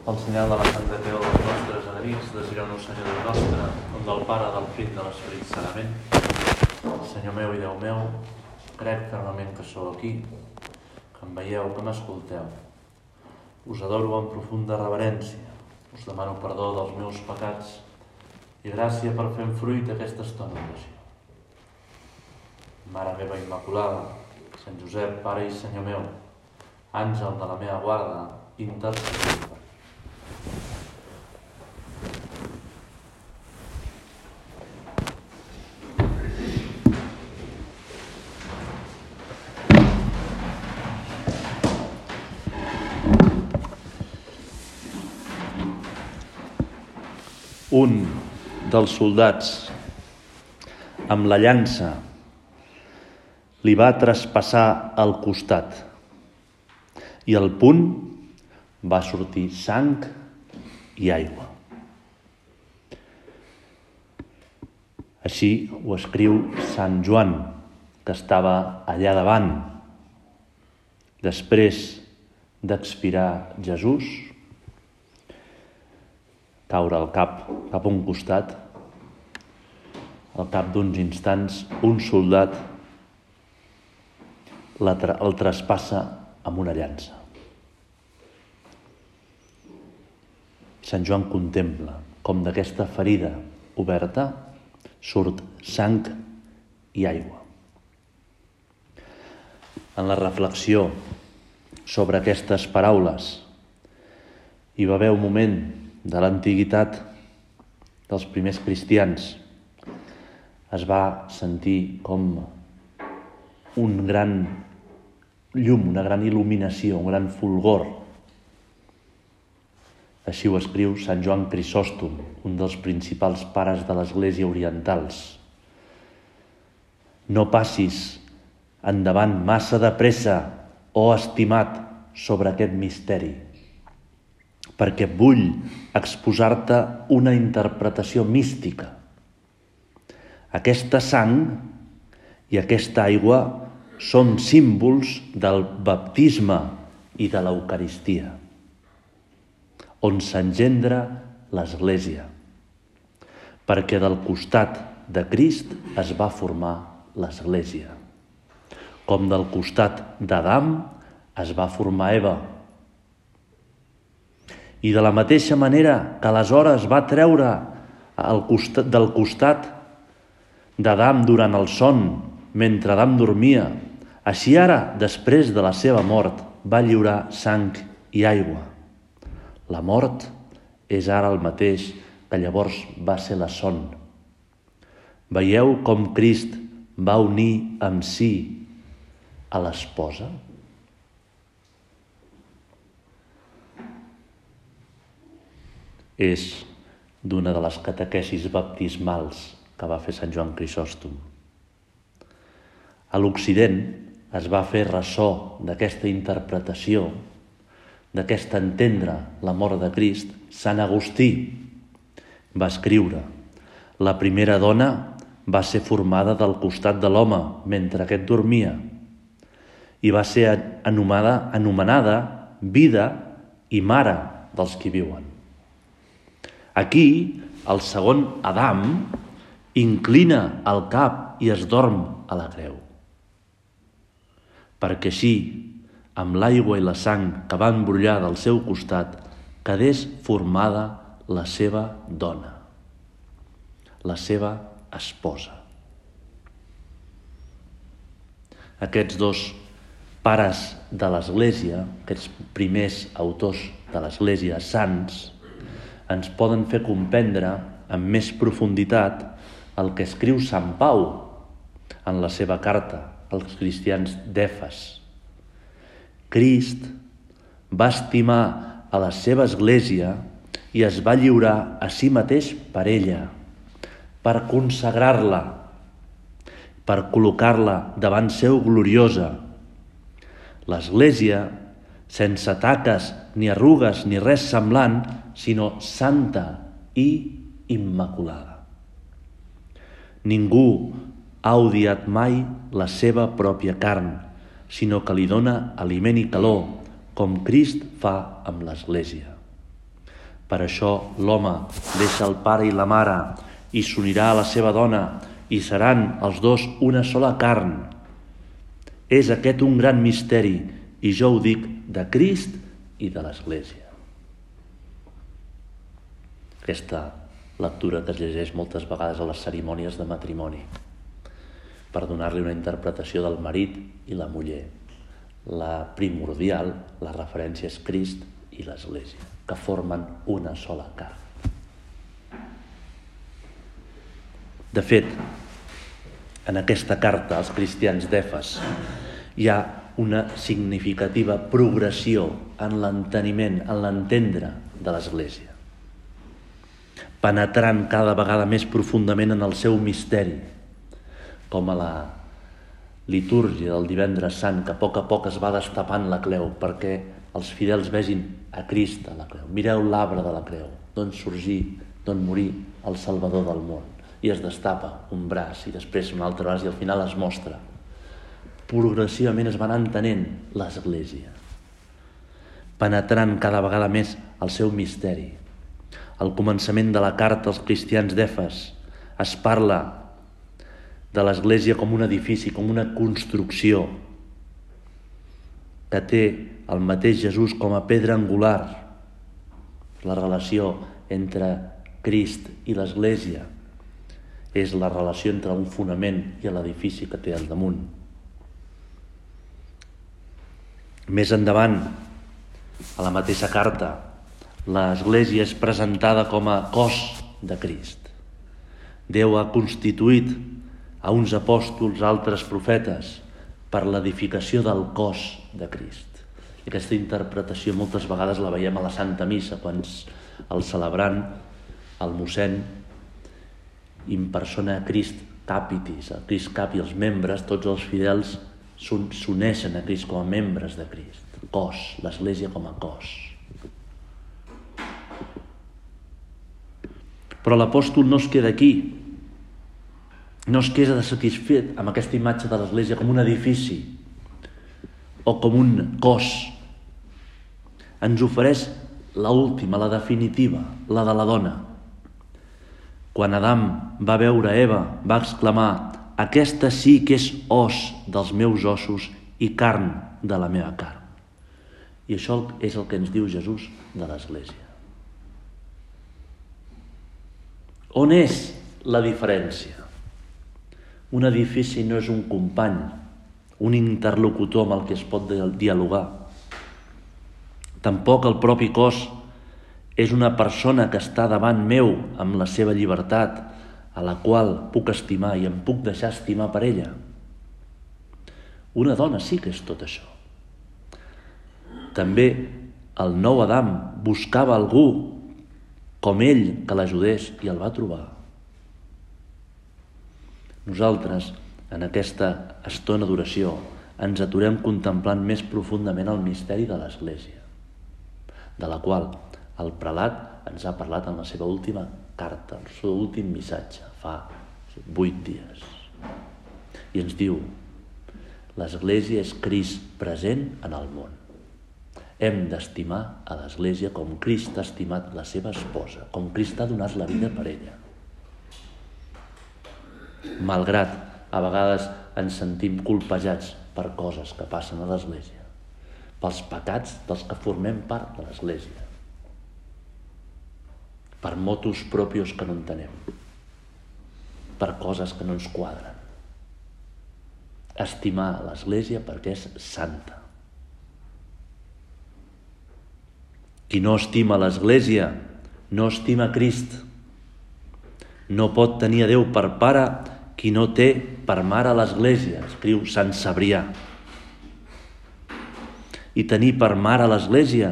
Pel senyal de la Santa Creu dels nostres enemics, desireu-nos, Senyor Déu nostre, en del Pare, del Fill, de l'Esperit Sanament. Senyor meu i Déu meu, crec fermament que sou aquí, que em veieu, que m'escolteu. Us adoro amb profunda reverència. Us demano perdó dels meus pecats i gràcia per fer fruit aquesta estona d'oració. Mare meva Immaculada, Sant Josep, Pare i Senyor meu, àngel de la meva guarda, intercediu Un dels soldats amb la llança li va traspassar el costat i al punt va sortir sang i aigua. Així ho escriu Sant Joan, que estava allà davant. Després d'expirar Jesús, caure el cap cap a un costat, al cap d'uns instants, un soldat la el traspassa amb una llança. Sant Joan contempla com d'aquesta ferida oberta surt sang i aigua. En la reflexió sobre aquestes paraules hi va haver un moment de l'antiguitat dels primers cristians es va sentir com un gran llum, una gran il·luminació, un gran fulgor. Així ho escriu Sant Joan Crisòstom, un dels principals pares de l'Església Orientals. No passis endavant massa de pressa, o oh estimat, sobre aquest misteri, perquè vull exposar-te una interpretació mística. Aquesta sang i aquesta aigua són símbols del baptisme i de l'Eucaristia, on s'engendra l'Església, perquè del costat de Crist es va formar l'Església, com del costat d'Adam es va formar Eva, i de la mateixa manera que aleshores va treure el costat, del costat d'Adam durant el son, mentre Adam dormia, així ara, després de la seva mort, va lliurar sang i aigua. La mort és ara el mateix que llavors va ser la son. Veieu com Crist va unir amb si a l'esposa? És d'una de les catequesis baptismals que va fer Sant Joan Crisòstom. A l'Occident es va fer ressò d'aquesta interpretació, d'aquest entendre la mort de Crist, Sant Agustí va escriure la primera dona va ser formada del costat de l'home mentre aquest dormia i va ser anomenada, anomenada vida i mare dels qui viuen. Aquí, el segon Adam inclina el cap i es dorm a la creu. Perquè així, amb l'aigua i la sang que van brollar del seu costat, quedés formada la seva dona, la seva esposa. Aquests dos pares de l'Església, aquests primers autors de l'Església, sants, ens poden fer comprendre amb més profunditat el que escriu Sant Pau en la seva carta als cristians d'Efes. Crist va estimar a la seva església i es va lliurar a si mateix per ella, per consagrar-la, per col·locar-la davant seu gloriosa. L'església sense taques ni arrugues ni res semblant, sinó santa i immaculada. Ningú ha odiat mai la seva pròpia carn, sinó que li dona aliment i calor, com Crist fa amb l'Església. Per això l'home deixa el pare i la mare i s'unirà a la seva dona i seran els dos una sola carn. És aquest un gran misteri i jo ho dic de Crist i de l'Església. Aquesta lectura que es llegeix moltes vegades a les cerimònies de matrimoni per donar-li una interpretació del marit i la muller. La primordial, la referència és Crist i l'Església, que formen una sola carn. De fet, en aquesta carta als cristians d'Efes hi ha una significativa progressió en l'enteniment, en l'entendre de l'Església penetrant cada vegada més profundament en el seu misteri, com a la litúrgia del divendres sant, que a poc a poc es va destapant la creu perquè els fidels vegin a Crist a la creu. Mireu l'arbre de la creu, d'on sorgir, d'on morir el Salvador del món. I es destapa un braç i després un altre braç i al final es mostra. Progressivament es van entenent l'Església, penetrant cada vegada més el seu misteri, al començament de la carta als cristians d'Efes es parla de l'Església com un edifici, com una construcció que té el mateix Jesús com a pedra angular. La relació entre Crist i l'Església és la relació entre un fonament i l'edifici que té al damunt. Més endavant, a la mateixa carta, l'Església és presentada com a cos de Crist. Déu ha constituït a uns apòstols, altres profetes, per l'edificació del cos de Crist. I aquesta interpretació moltes vegades la veiem a la Santa Missa, quan el celebrant, el mossèn, impersona a Crist capitis, a Crist capi, els membres, tots els fidels s'uneixen a Crist com a membres de Crist. Cos, l'Església com a cos. Però l'apòstol no es queda aquí. No es queda satisfet amb aquesta imatge de l'Església com un edifici o com un cos. Ens ofereix la última, la definitiva, la de la dona. Quan Adam va veure Eva, va exclamar aquesta sí que és os dels meus ossos i carn de la meva carn. I això és el que ens diu Jesús de l'Església. On és la diferència? Un edifici no és un company, un interlocutor amb el que es pot dialogar. Tampoc el propi cos és una persona que està davant meu amb la seva llibertat, a la qual puc estimar i em puc deixar estimar per ella. Una dona sí que és tot això. També el nou Adam buscava algú com ell que l'ajudés i el va trobar. Nosaltres, en aquesta estona d'oració, ens aturem contemplant més profundament el misteri de l'Església, de la qual el prelat ens ha parlat en la seva última carta, el seu últim missatge, fa vuit dies. I ens diu, l'Església és Crist present en el món. Hem d'estimar a l'Església com Crist ha estimat la seva esposa, com Crist ha donat la vida per ella. Malgrat a vegades ens sentim colpejats per coses que passen a l'Església, pels pecats dels que formem part de l'Església, per motus propios que no entenem, per coses que no ens quadren. Estimar l'Església perquè és santa, Qui no estima l'Església no estima Crist. No pot tenir a Déu per pare qui no té per mare l'Església, escriu Sant Sabrià. I tenir per mare l'Església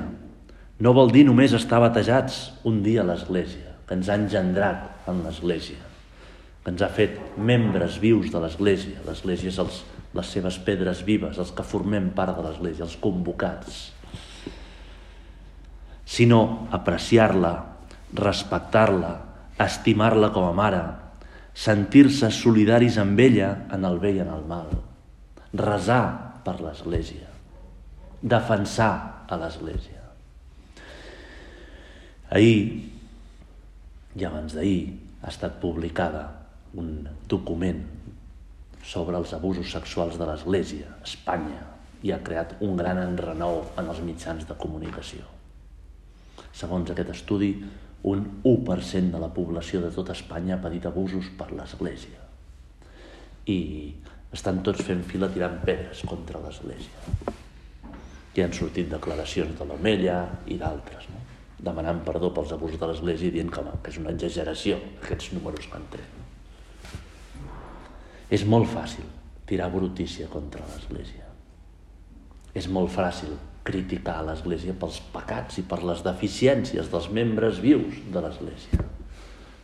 no vol dir només estar batejats un dia a l'Església, que ens ha engendrat en l'Església, que ens ha fet membres vius de l'Església. L'Església és els, les seves pedres vives, els que formem part de l'Església, els convocats sinó apreciar-la, respectar-la, estimar-la com a mare, sentir-se solidaris amb ella en el bé i en el mal, resar per l'Església, defensar a l'Església. Ahir, i abans d'ahir, ha estat publicada un document sobre els abusos sexuals de l'Església a Espanya i ha creat un gran enrenou en els mitjans de comunicació. Segons aquest estudi, un 1% de la població de tota Espanya ha patit abusos per l'Església. I estan tots fent fila tirant pedres contra l'Església. I han sortit declaracions de l'Omella i d'altres, no? demanant perdó pels abusos de l'Església i dient que, que és una exageració aquests números que han tret. És molt fàcil tirar brutícia contra l'Església. És molt fàcil criticar l'Església pels pecats i per les deficiències dels membres vius de l'Església.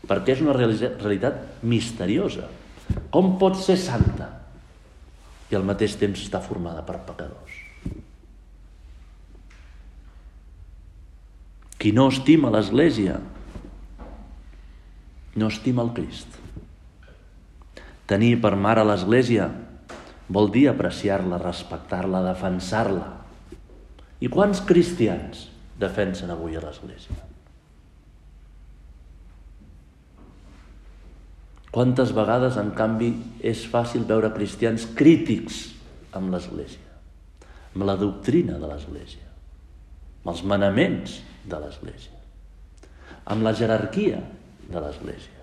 Perquè és una realitat misteriosa. Com pot ser santa i al mateix temps està formada per pecadors? Qui no estima l'Església no estima el Crist. Tenir per mare l'Església vol dir apreciar-la, respectar-la, defensar-la. I quants cristians defensen avui a l'Església? Quantes vegades, en canvi, és fàcil veure cristians crítics amb l'Església, amb la doctrina de l'Església, amb els manaments de l'Església, amb la jerarquia de l'Església.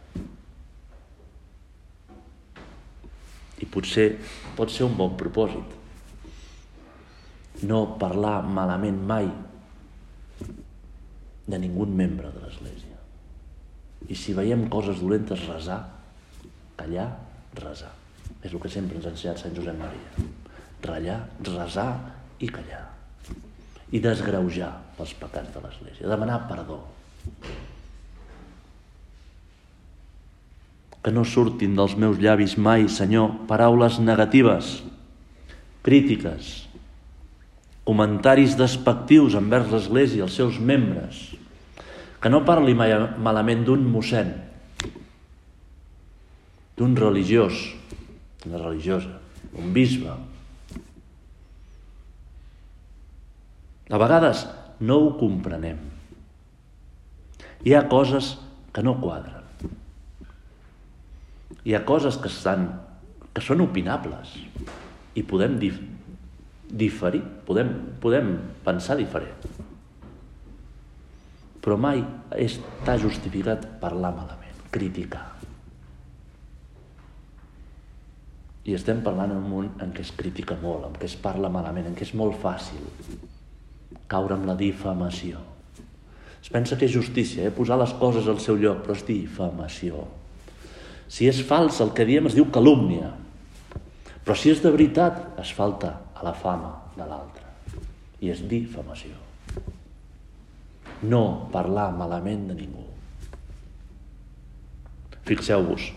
I potser pot ser un bon propòsit. No parlar malament mai de ningú membre de l'Església. I si veiem coses dolentes, resar, callar, resar. És el que sempre ens ha ensenyat Sant Josep Maria. Rellar, resar i callar. I desgreujar els pecats de l'Església. Demanar perdó. que no surtin dels meus llavis mai, Senyor, paraules negatives, crítiques, comentaris despectius envers l'Església i els seus membres, que no parli mai malament d'un mossèn, d'un religiós, una religiosa, un bisbe. A vegades no ho comprenem. Hi ha coses que no quadren hi ha coses que, estan, que són opinables i podem dif diferir, podem, podem pensar diferent. Però mai està justificat parlar malament, criticar. I estem parlant en un món en què es critica molt, en què es parla malament, en què és molt fàcil caure en la difamació. Es pensa que és justícia, eh? posar les coses al seu lloc, però és difamació. Si és fals, el que diem es diu calúmnia. Però si és de veritat, es falta a la fama de l'altre. I és difamació. No parlar malament de ningú. Fixeu-vos,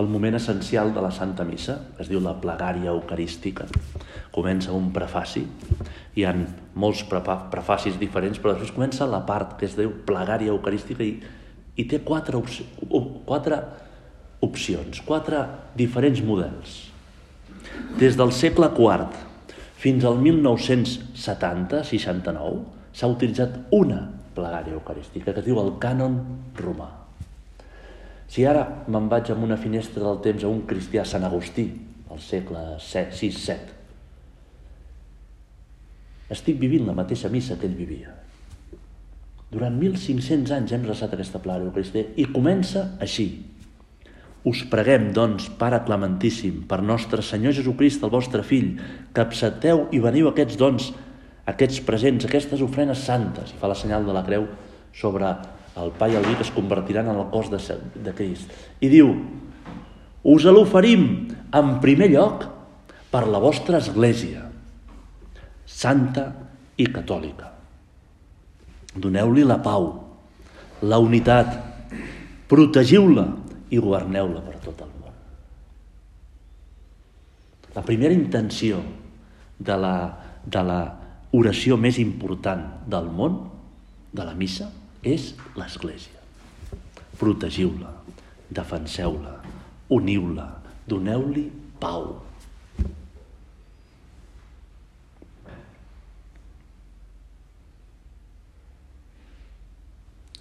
el moment essencial de la Santa Missa, es diu la plegària eucarística, comença un prefaci, hi han molts prefacis diferents, però després comença la part que es diu plegària eucarística i i té quatre, quatre opcions, quatre diferents models. Des del segle IV fins al 1970-69 s'ha utilitzat una plegària eucarística que es diu el cànon romà. Si ara me'n vaig amb una finestra del temps a un cristià Sant Agustí, al segle VI-VII, estic vivint la mateixa missa que ell vivia. Durant 1.500 anys hem resat aquesta plana Eucaristia i comença així. Us preguem, doncs, Pare Clementíssim, per nostre Senyor Jesucrist, el vostre Fill, que accepteu i veniu aquests dons, aquests presents, aquestes ofrenes santes, i fa la senyal de la creu sobre el pa i el vi que es convertiran en el cos de, de Crist. I diu, us l'oferim en primer lloc per la vostra Església, santa i catòlica Doneu-li la pau, la unitat, protegiu-la i governeu-la per tot el món. La primera intenció de la, de la oració més important del món, de la missa, és l'Església. Protegiu-la, defenseu-la, uniu-la, doneu-li pau.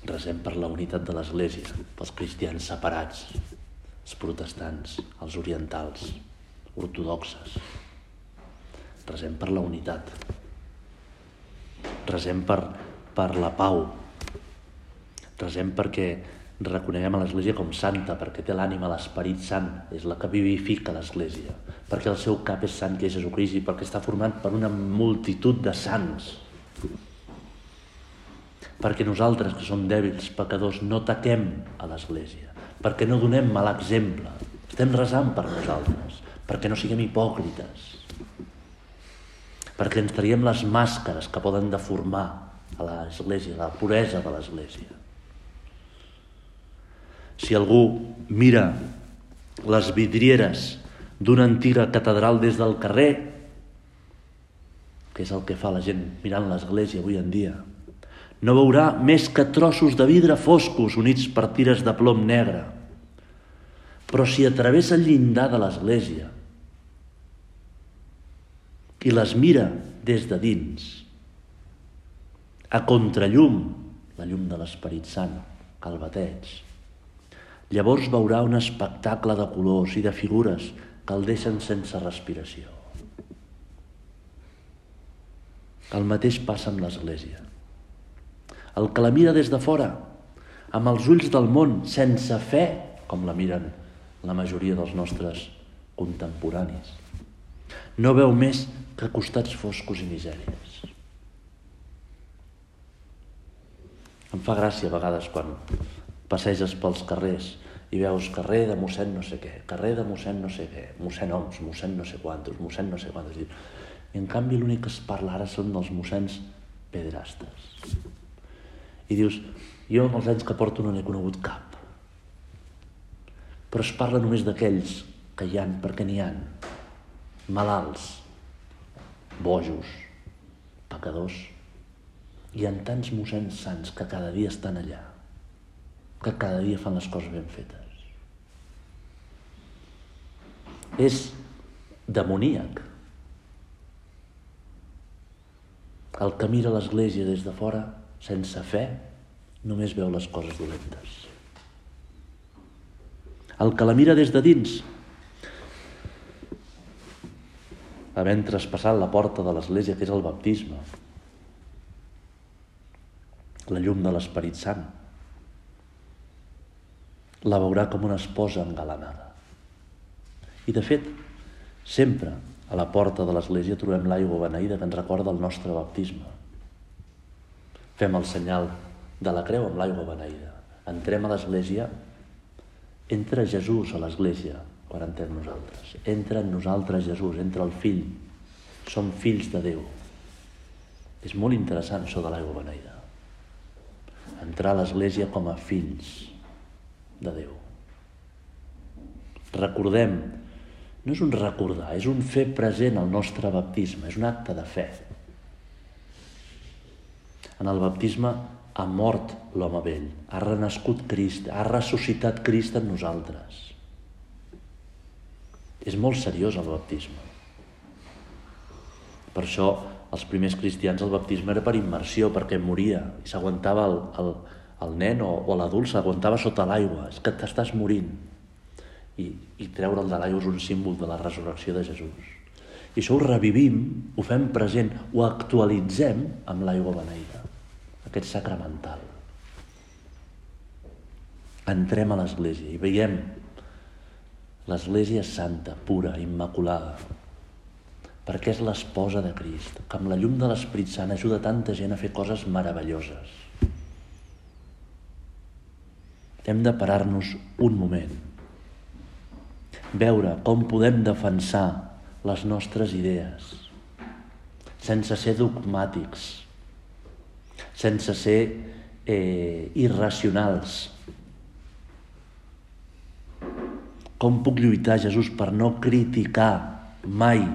Resem per la unitat de l'Església, pels cristians separats, els protestants, els orientals, ortodoxes. Resem per la unitat. Resem per, per la pau. Resem perquè reconeguem a l'Església com santa, perquè té l'ànima, l'Esperit Sant, és la que vivifica l'Església, perquè el seu cap és sant, que és Jesucrist, i perquè està format per una multitud de sants. Perquè nosaltres, que som dèbils, pecadors, no taquem a l'Església, perquè no donem mal exemple, estem resant per nosaltres, perquè no siguem hipòcrites, perquè ens traiem les màscares que poden deformar a l'Església, la puresa de l'Església. Si algú mira les vidrieres d'una antiga catedral des del carrer, que és el que fa la gent mirant l'església avui en dia, no veurà més que trossos de vidre foscos units per tires de plom negre. Però si atravessa el llindar de l'església i les mira des de dins, a contrallum, la llum de l'Esperit Sant, que el bateig, Llavors veurà un espectacle de colors i de figures que el deixen sense respiració. El mateix passa amb l'Església. El que la mira des de fora, amb els ulls del món, sense fe, com la miren la majoria dels nostres contemporanis, no veu més que costats foscos i misèries. Em fa gràcia a vegades quan passeges pels carrers i veus carrer de mossèn no sé què, carrer de mossèn no sé què, mossèn Oms, mossèn no sé quantos, mossèn no sé quantos. I en canvi l'únic que es parla ara són dels mossèns pedrastes. I dius, jo amb els anys que porto no n'he conegut cap. Però es parla només d'aquells que hi han, perquè n'hi han. Malalts, bojos, pecadors. Hi ha tants mossens sants que cada dia estan allà que cada dia fan les coses ben fetes. És demoníac. El que mira l'Església des de fora, sense fe, només veu les coses dolentes. El que la mira des de dins, havent traspassat la porta de l'Església, que és el baptisme, la llum de l'Esperit Sant, la veurà com una esposa engalanada. I de fet, sempre a la porta de l'església trobem l'aigua beneïda que ens recorda el nostre baptisme. Fem el senyal de la creu amb l'aigua beneïda. Entrem a l'església, entra Jesús a l'església quan entrem nosaltres. Entra en nosaltres Jesús, entra el fill. Som fills de Déu. És molt interessant això de l'aigua beneïda. Entrar a l'església com a fills de Déu. Recordem, no és un recordar, és un fer present al nostre baptisme, és un acte de fe. En el baptisme ha mort l'home vell, ha renascut Crist, ha ressuscitat Crist en nosaltres. És molt seriós el baptisme. Per això els primers cristians el baptisme era per immersió, perquè moria i s'aguantava el, el, el nen o, o l'adult s'aguantava sota l'aigua, és que t'estàs morint. I, i treure'l de l'aigua és un símbol de la resurrecció de Jesús. I això ho revivim, ho fem present, ho actualitzem amb l'aigua beneïda, aquest sacramental. Entrem a l'Església i veiem l'Església santa, pura, immaculada, perquè és l'esposa de Crist, que amb la llum de l'Esperit Sant ajuda tanta gent a fer coses meravelloses hem de parar-nos un moment, veure com podem defensar les nostres idees, sense ser dogmàtics, sense ser eh, irracionals. Com puc lluitar, Jesús, per no criticar mai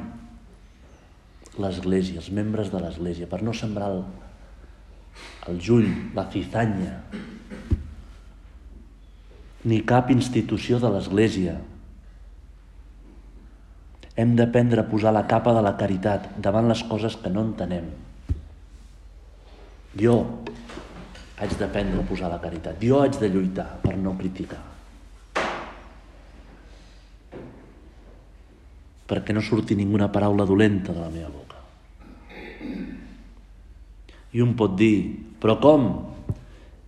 l'Església, els membres de l'Església, per no sembrar el, el jull, la cizanya, ni cap institució de l'Església. Hem d'aprendre a posar la capa de la caritat davant les coses que no entenem. Jo, haig d'aprendre a posar la caritat. Jo haig de lluitar per no criticar. Perquè no surti ninguna paraula dolenta de la meva boca. I un pot dir, però com?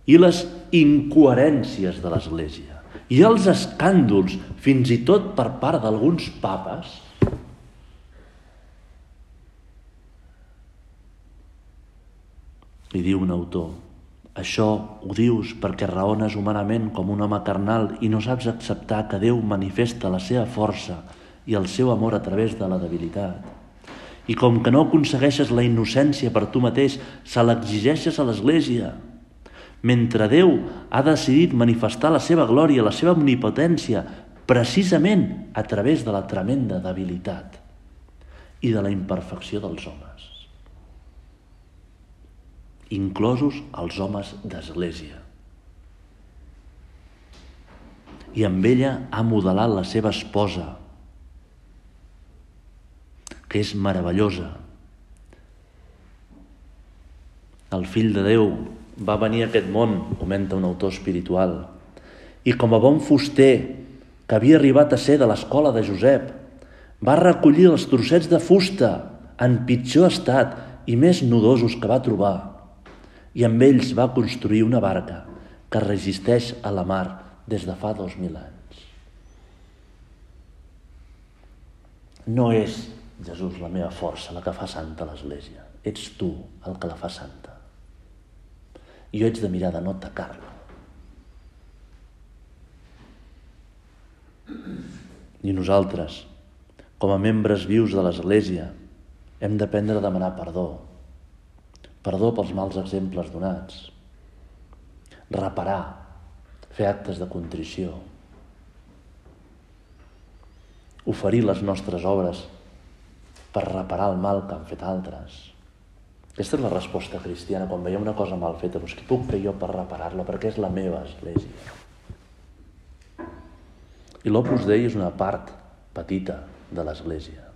I les incoherències de l'Església, i els escàndols, fins i tot per part d'alguns papes, li diu un autor, això ho dius perquè raones humanament com un home carnal i no saps acceptar que Déu manifesta la seva força i el seu amor a través de la debilitat. I com que no aconsegueixes la innocència per tu mateix, se l'exigeixes a l'Església. Mentre Déu ha decidit manifestar la seva glòria, la seva omnipotència, precisament a través de la tremenda debilitat i de la imperfecció dels homes inclosos els homes d'església. I amb ella ha modelat la seva esposa, que és meravellosa. El fill de Déu va venir a aquest món, comenta un autor espiritual, i com a bon fuster que havia arribat a ser de l'escola de Josep, va recollir els trossets de fusta en pitjor estat i més nudosos que va trobar i amb ells va construir una barca que resisteix a la mar des de fa dos mil anys. No és Jesús la meva força la que fa santa l'Església, ets tu el que la fa santa. I jo haig de mirar de no atacar-la. I nosaltres, com a membres vius de l'Església, hem d'aprendre a demanar perdó perdó pels mals exemples donats, reparar, fer actes de contrició, oferir les nostres obres per reparar el mal que han fet altres. Aquesta és la resposta cristiana. Quan veiem una cosa mal feta, doncs què puc fer jo per reparar-la? Perquè és la meva església. I l'Opus Dei és una part petita de l'església.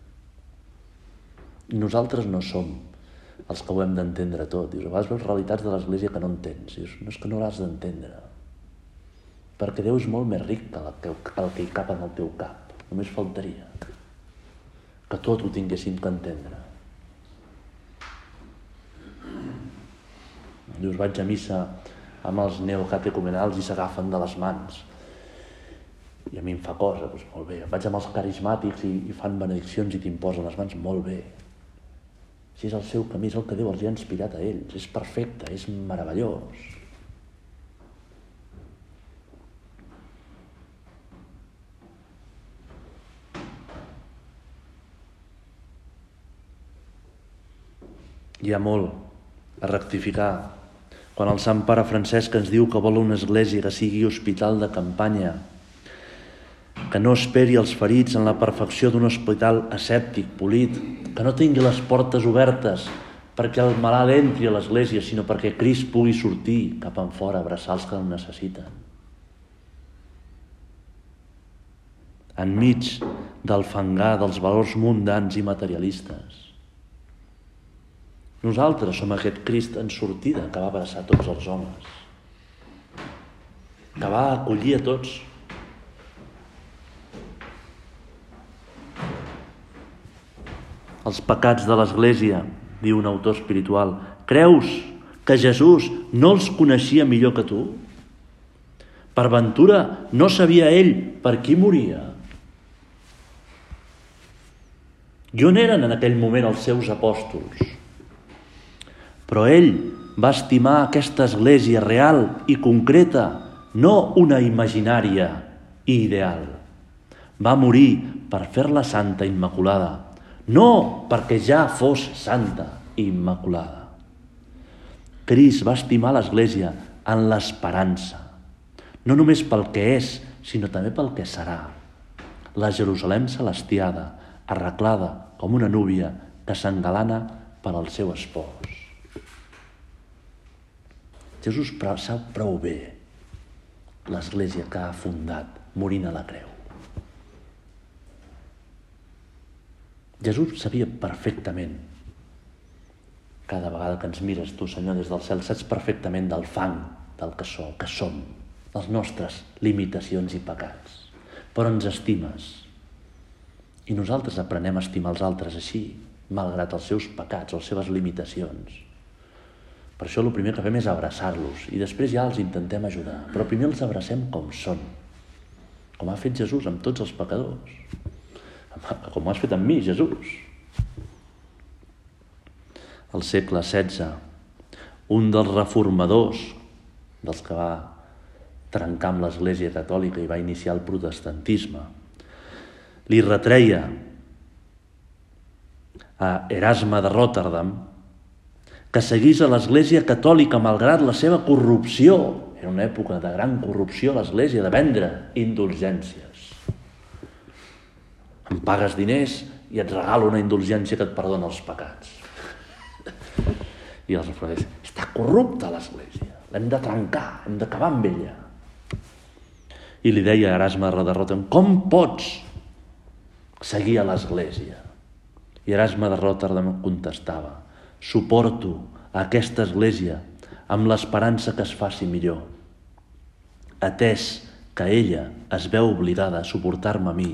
Nosaltres no som els que ho hem d'entendre tot. Dius, a vegades veus realitats de l'Església que no entens. Dius, no és que no l'has d'entendre. Perquè Déu és molt més ric que el, que, el que hi cap en el teu cap. Només faltaria que tot ho tinguéssim que entendre. Dius, vaig a missa amb els neocatecumenals i s'agafen de les mans. I a mi em fa cosa, doncs molt bé. Vaig amb els carismàtics i, i fan benediccions i t'imposen les mans, molt bé. Si és el seu camí, és el que Déu els ha inspirat a ells. És perfecte, és meravellós. Hi ha molt a rectificar. Quan el Sant Pare Francesc ens diu que vol una església que sigui hospital de campanya, que no esperi els ferits en la perfecció d'un hospital asèptic, polit, que no tingui les portes obertes perquè el malalt entri a l'església, sinó perquè Crist pugui sortir cap en fora, abraçar els que el necessiten. Enmig del fangar dels valors mundans i materialistes. Nosaltres som aquest Crist en sortida que va abraçar tots els homes, que va acollir a tots, els pecats de l'Església, diu un autor espiritual. Creus que Jesús no els coneixia millor que tu? Per ventura no sabia ell per qui moria? I on eren en aquell moment els seus apòstols? Però ell va estimar aquesta església real i concreta, no una imaginària i ideal. Va morir per fer-la santa immaculada, no perquè ja fos santa i immaculada. Cris va estimar l'Església en l'esperança, no només pel que és, sinó també pel que serà. La Jerusalem celestiada, arreglada com una núvia que s'engalana per al seu espòs. Jesús sap prou bé l'Església que ha fundat morint a la creu. Jesús sabia perfectament cada vegada que ens mires tu, Senyor, des del cel, saps perfectament del fang del que, so, que som, les nostres limitacions i pecats. Però ens estimes. I nosaltres aprenem a estimar els altres així, malgrat els seus pecats, les seves limitacions. Per això el primer que fem és abraçar-los i després ja els intentem ajudar. Però primer els abracem com són, com ha fet Jesús amb tots els pecadors. Com ho has fet amb mi, Jesús. Al segle XVI, un dels reformadors, dels que va trencar amb l'Església Catòlica i va iniciar el protestantisme, li retreia a Erasme de Rotterdam que seguís a l'Església Catòlica malgrat la seva corrupció. Era una època de gran corrupció a l'Església, de vendre indulgències. Em pagues diners i et regalo una indulgència que et perdona els pecats. I els reformadors, està corrupta l'Església, l'hem de trencar, hem d'acabar amb ella. I li deia a Erasme de Rotterdam, com pots seguir a l'Església? I Erasme de Rotterdam contestava, suporto aquesta Església amb l'esperança que es faci millor, atès que ella es veu obligada a suportar-me a mi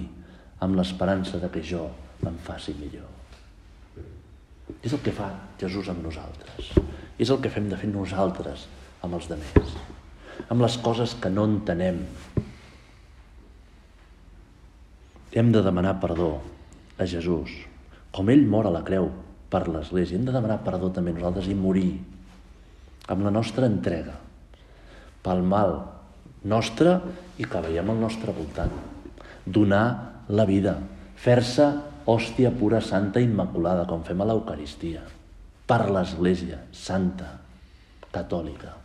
amb l'esperança de que jo me'n faci millor. És el que fa Jesús amb nosaltres. És el que fem de fer nosaltres amb els demés. Amb les coses que no entenem, hem de demanar perdó a Jesús. Com ell mor a la creu per l'Església, hem de demanar perdó també nosaltres i morir amb la nostra entrega pel mal nostre i que veiem al nostre voltant. Donar la vida, fer-se hòstia pura, santa, immaculada, com fem a l'Eucaristia, per l'Església santa, catòlica.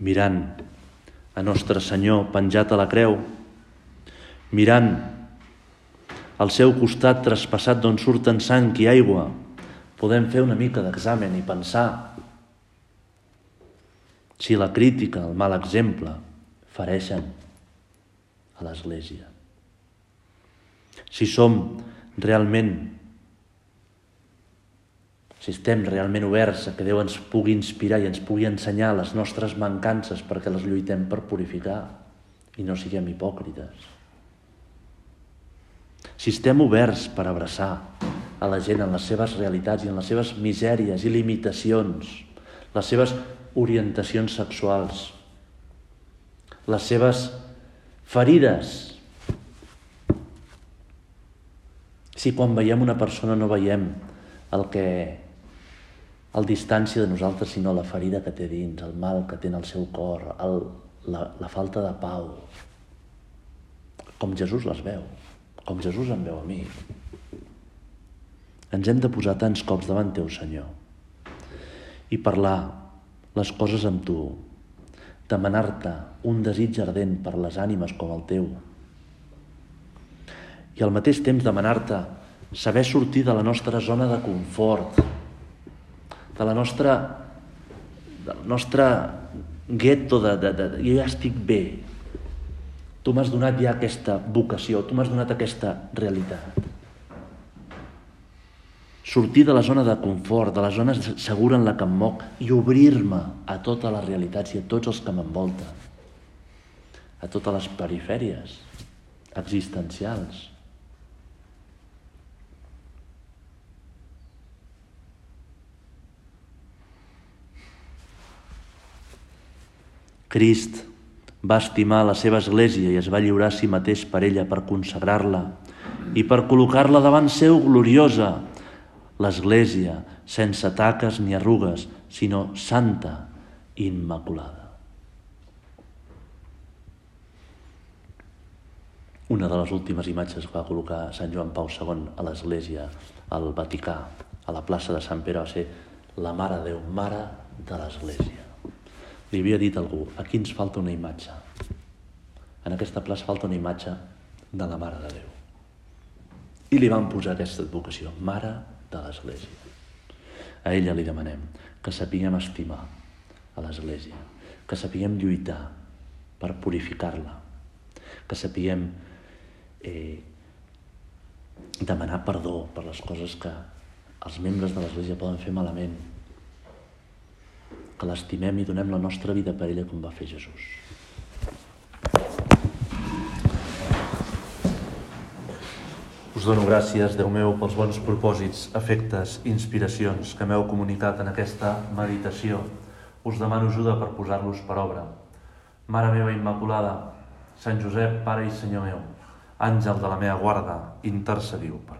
mirant a Nostre Senyor penjat a la creu, mirant al seu costat traspassat d'on surten sang i aigua, podem fer una mica d'examen i pensar si la crítica, el mal exemple, fareixen a l'Església. Si som realment si estem realment oberts a que Déu ens pugui inspirar i ens pugui ensenyar les nostres mancances perquè les lluitem per purificar i no siguem hipòcrites. Si estem oberts per abraçar a la gent en les seves realitats i en les seves misèries i limitacions, les seves orientacions sexuals, les seves ferides, si quan veiem una persona no veiem el que el distància de nosaltres, sinó la ferida que té dins, el mal que té en el seu cor, el, la, la falta de pau. Com Jesús les veu, com Jesús em veu a mi. Ens hem de posar tants cops davant teu, Senyor, i parlar les coses amb tu, demanar-te un desig ardent per les ànimes com el teu, i al mateix temps demanar-te saber sortir de la nostra zona de confort, de la nostra, del nostre gueto de, de, de, de jo ja estic bé. Tu m'has donat ja aquesta vocació, tu m'has donat aquesta realitat. Sortir de la zona de confort, de la zona segura en la que em moc i obrir-me a totes les realitats i a tots els que m'envolten, a totes les perifèries existencials. Crist va estimar la seva església i es va lliurar a si mateix per ella, per consagrar-la i per col·locar-la davant seu gloriosa, l'església sense taques ni arrugues, sinó santa immaculada. Una de les últimes imatges que va col·locar Sant Joan Pau II a l'església, al Vaticà, a la plaça de Sant Pere, va ser la Mare de Déu, Mare de l'Església li havia dit algú, aquí ens falta una imatge. En aquesta plaça falta una imatge de la Mare de Déu. I li van posar aquesta advocació, Mare de l'Església. A ella li demanem que sapiguem estimar a l'Església, que sapiguem lluitar per purificar-la, que sapiguem eh, demanar perdó per les coses que els membres de l'Església poden fer malament, que l'estimem i donem la nostra vida per ella com va fer Jesús. Us dono gràcies, Déu meu, pels bons propòsits, efectes, inspiracions que m'heu comunicat en aquesta meditació. Us demano ajuda per posar-los per obra. Mare meva Immaculada, Sant Josep, Pare i Senyor meu, àngel de la meva guarda, intercediu per.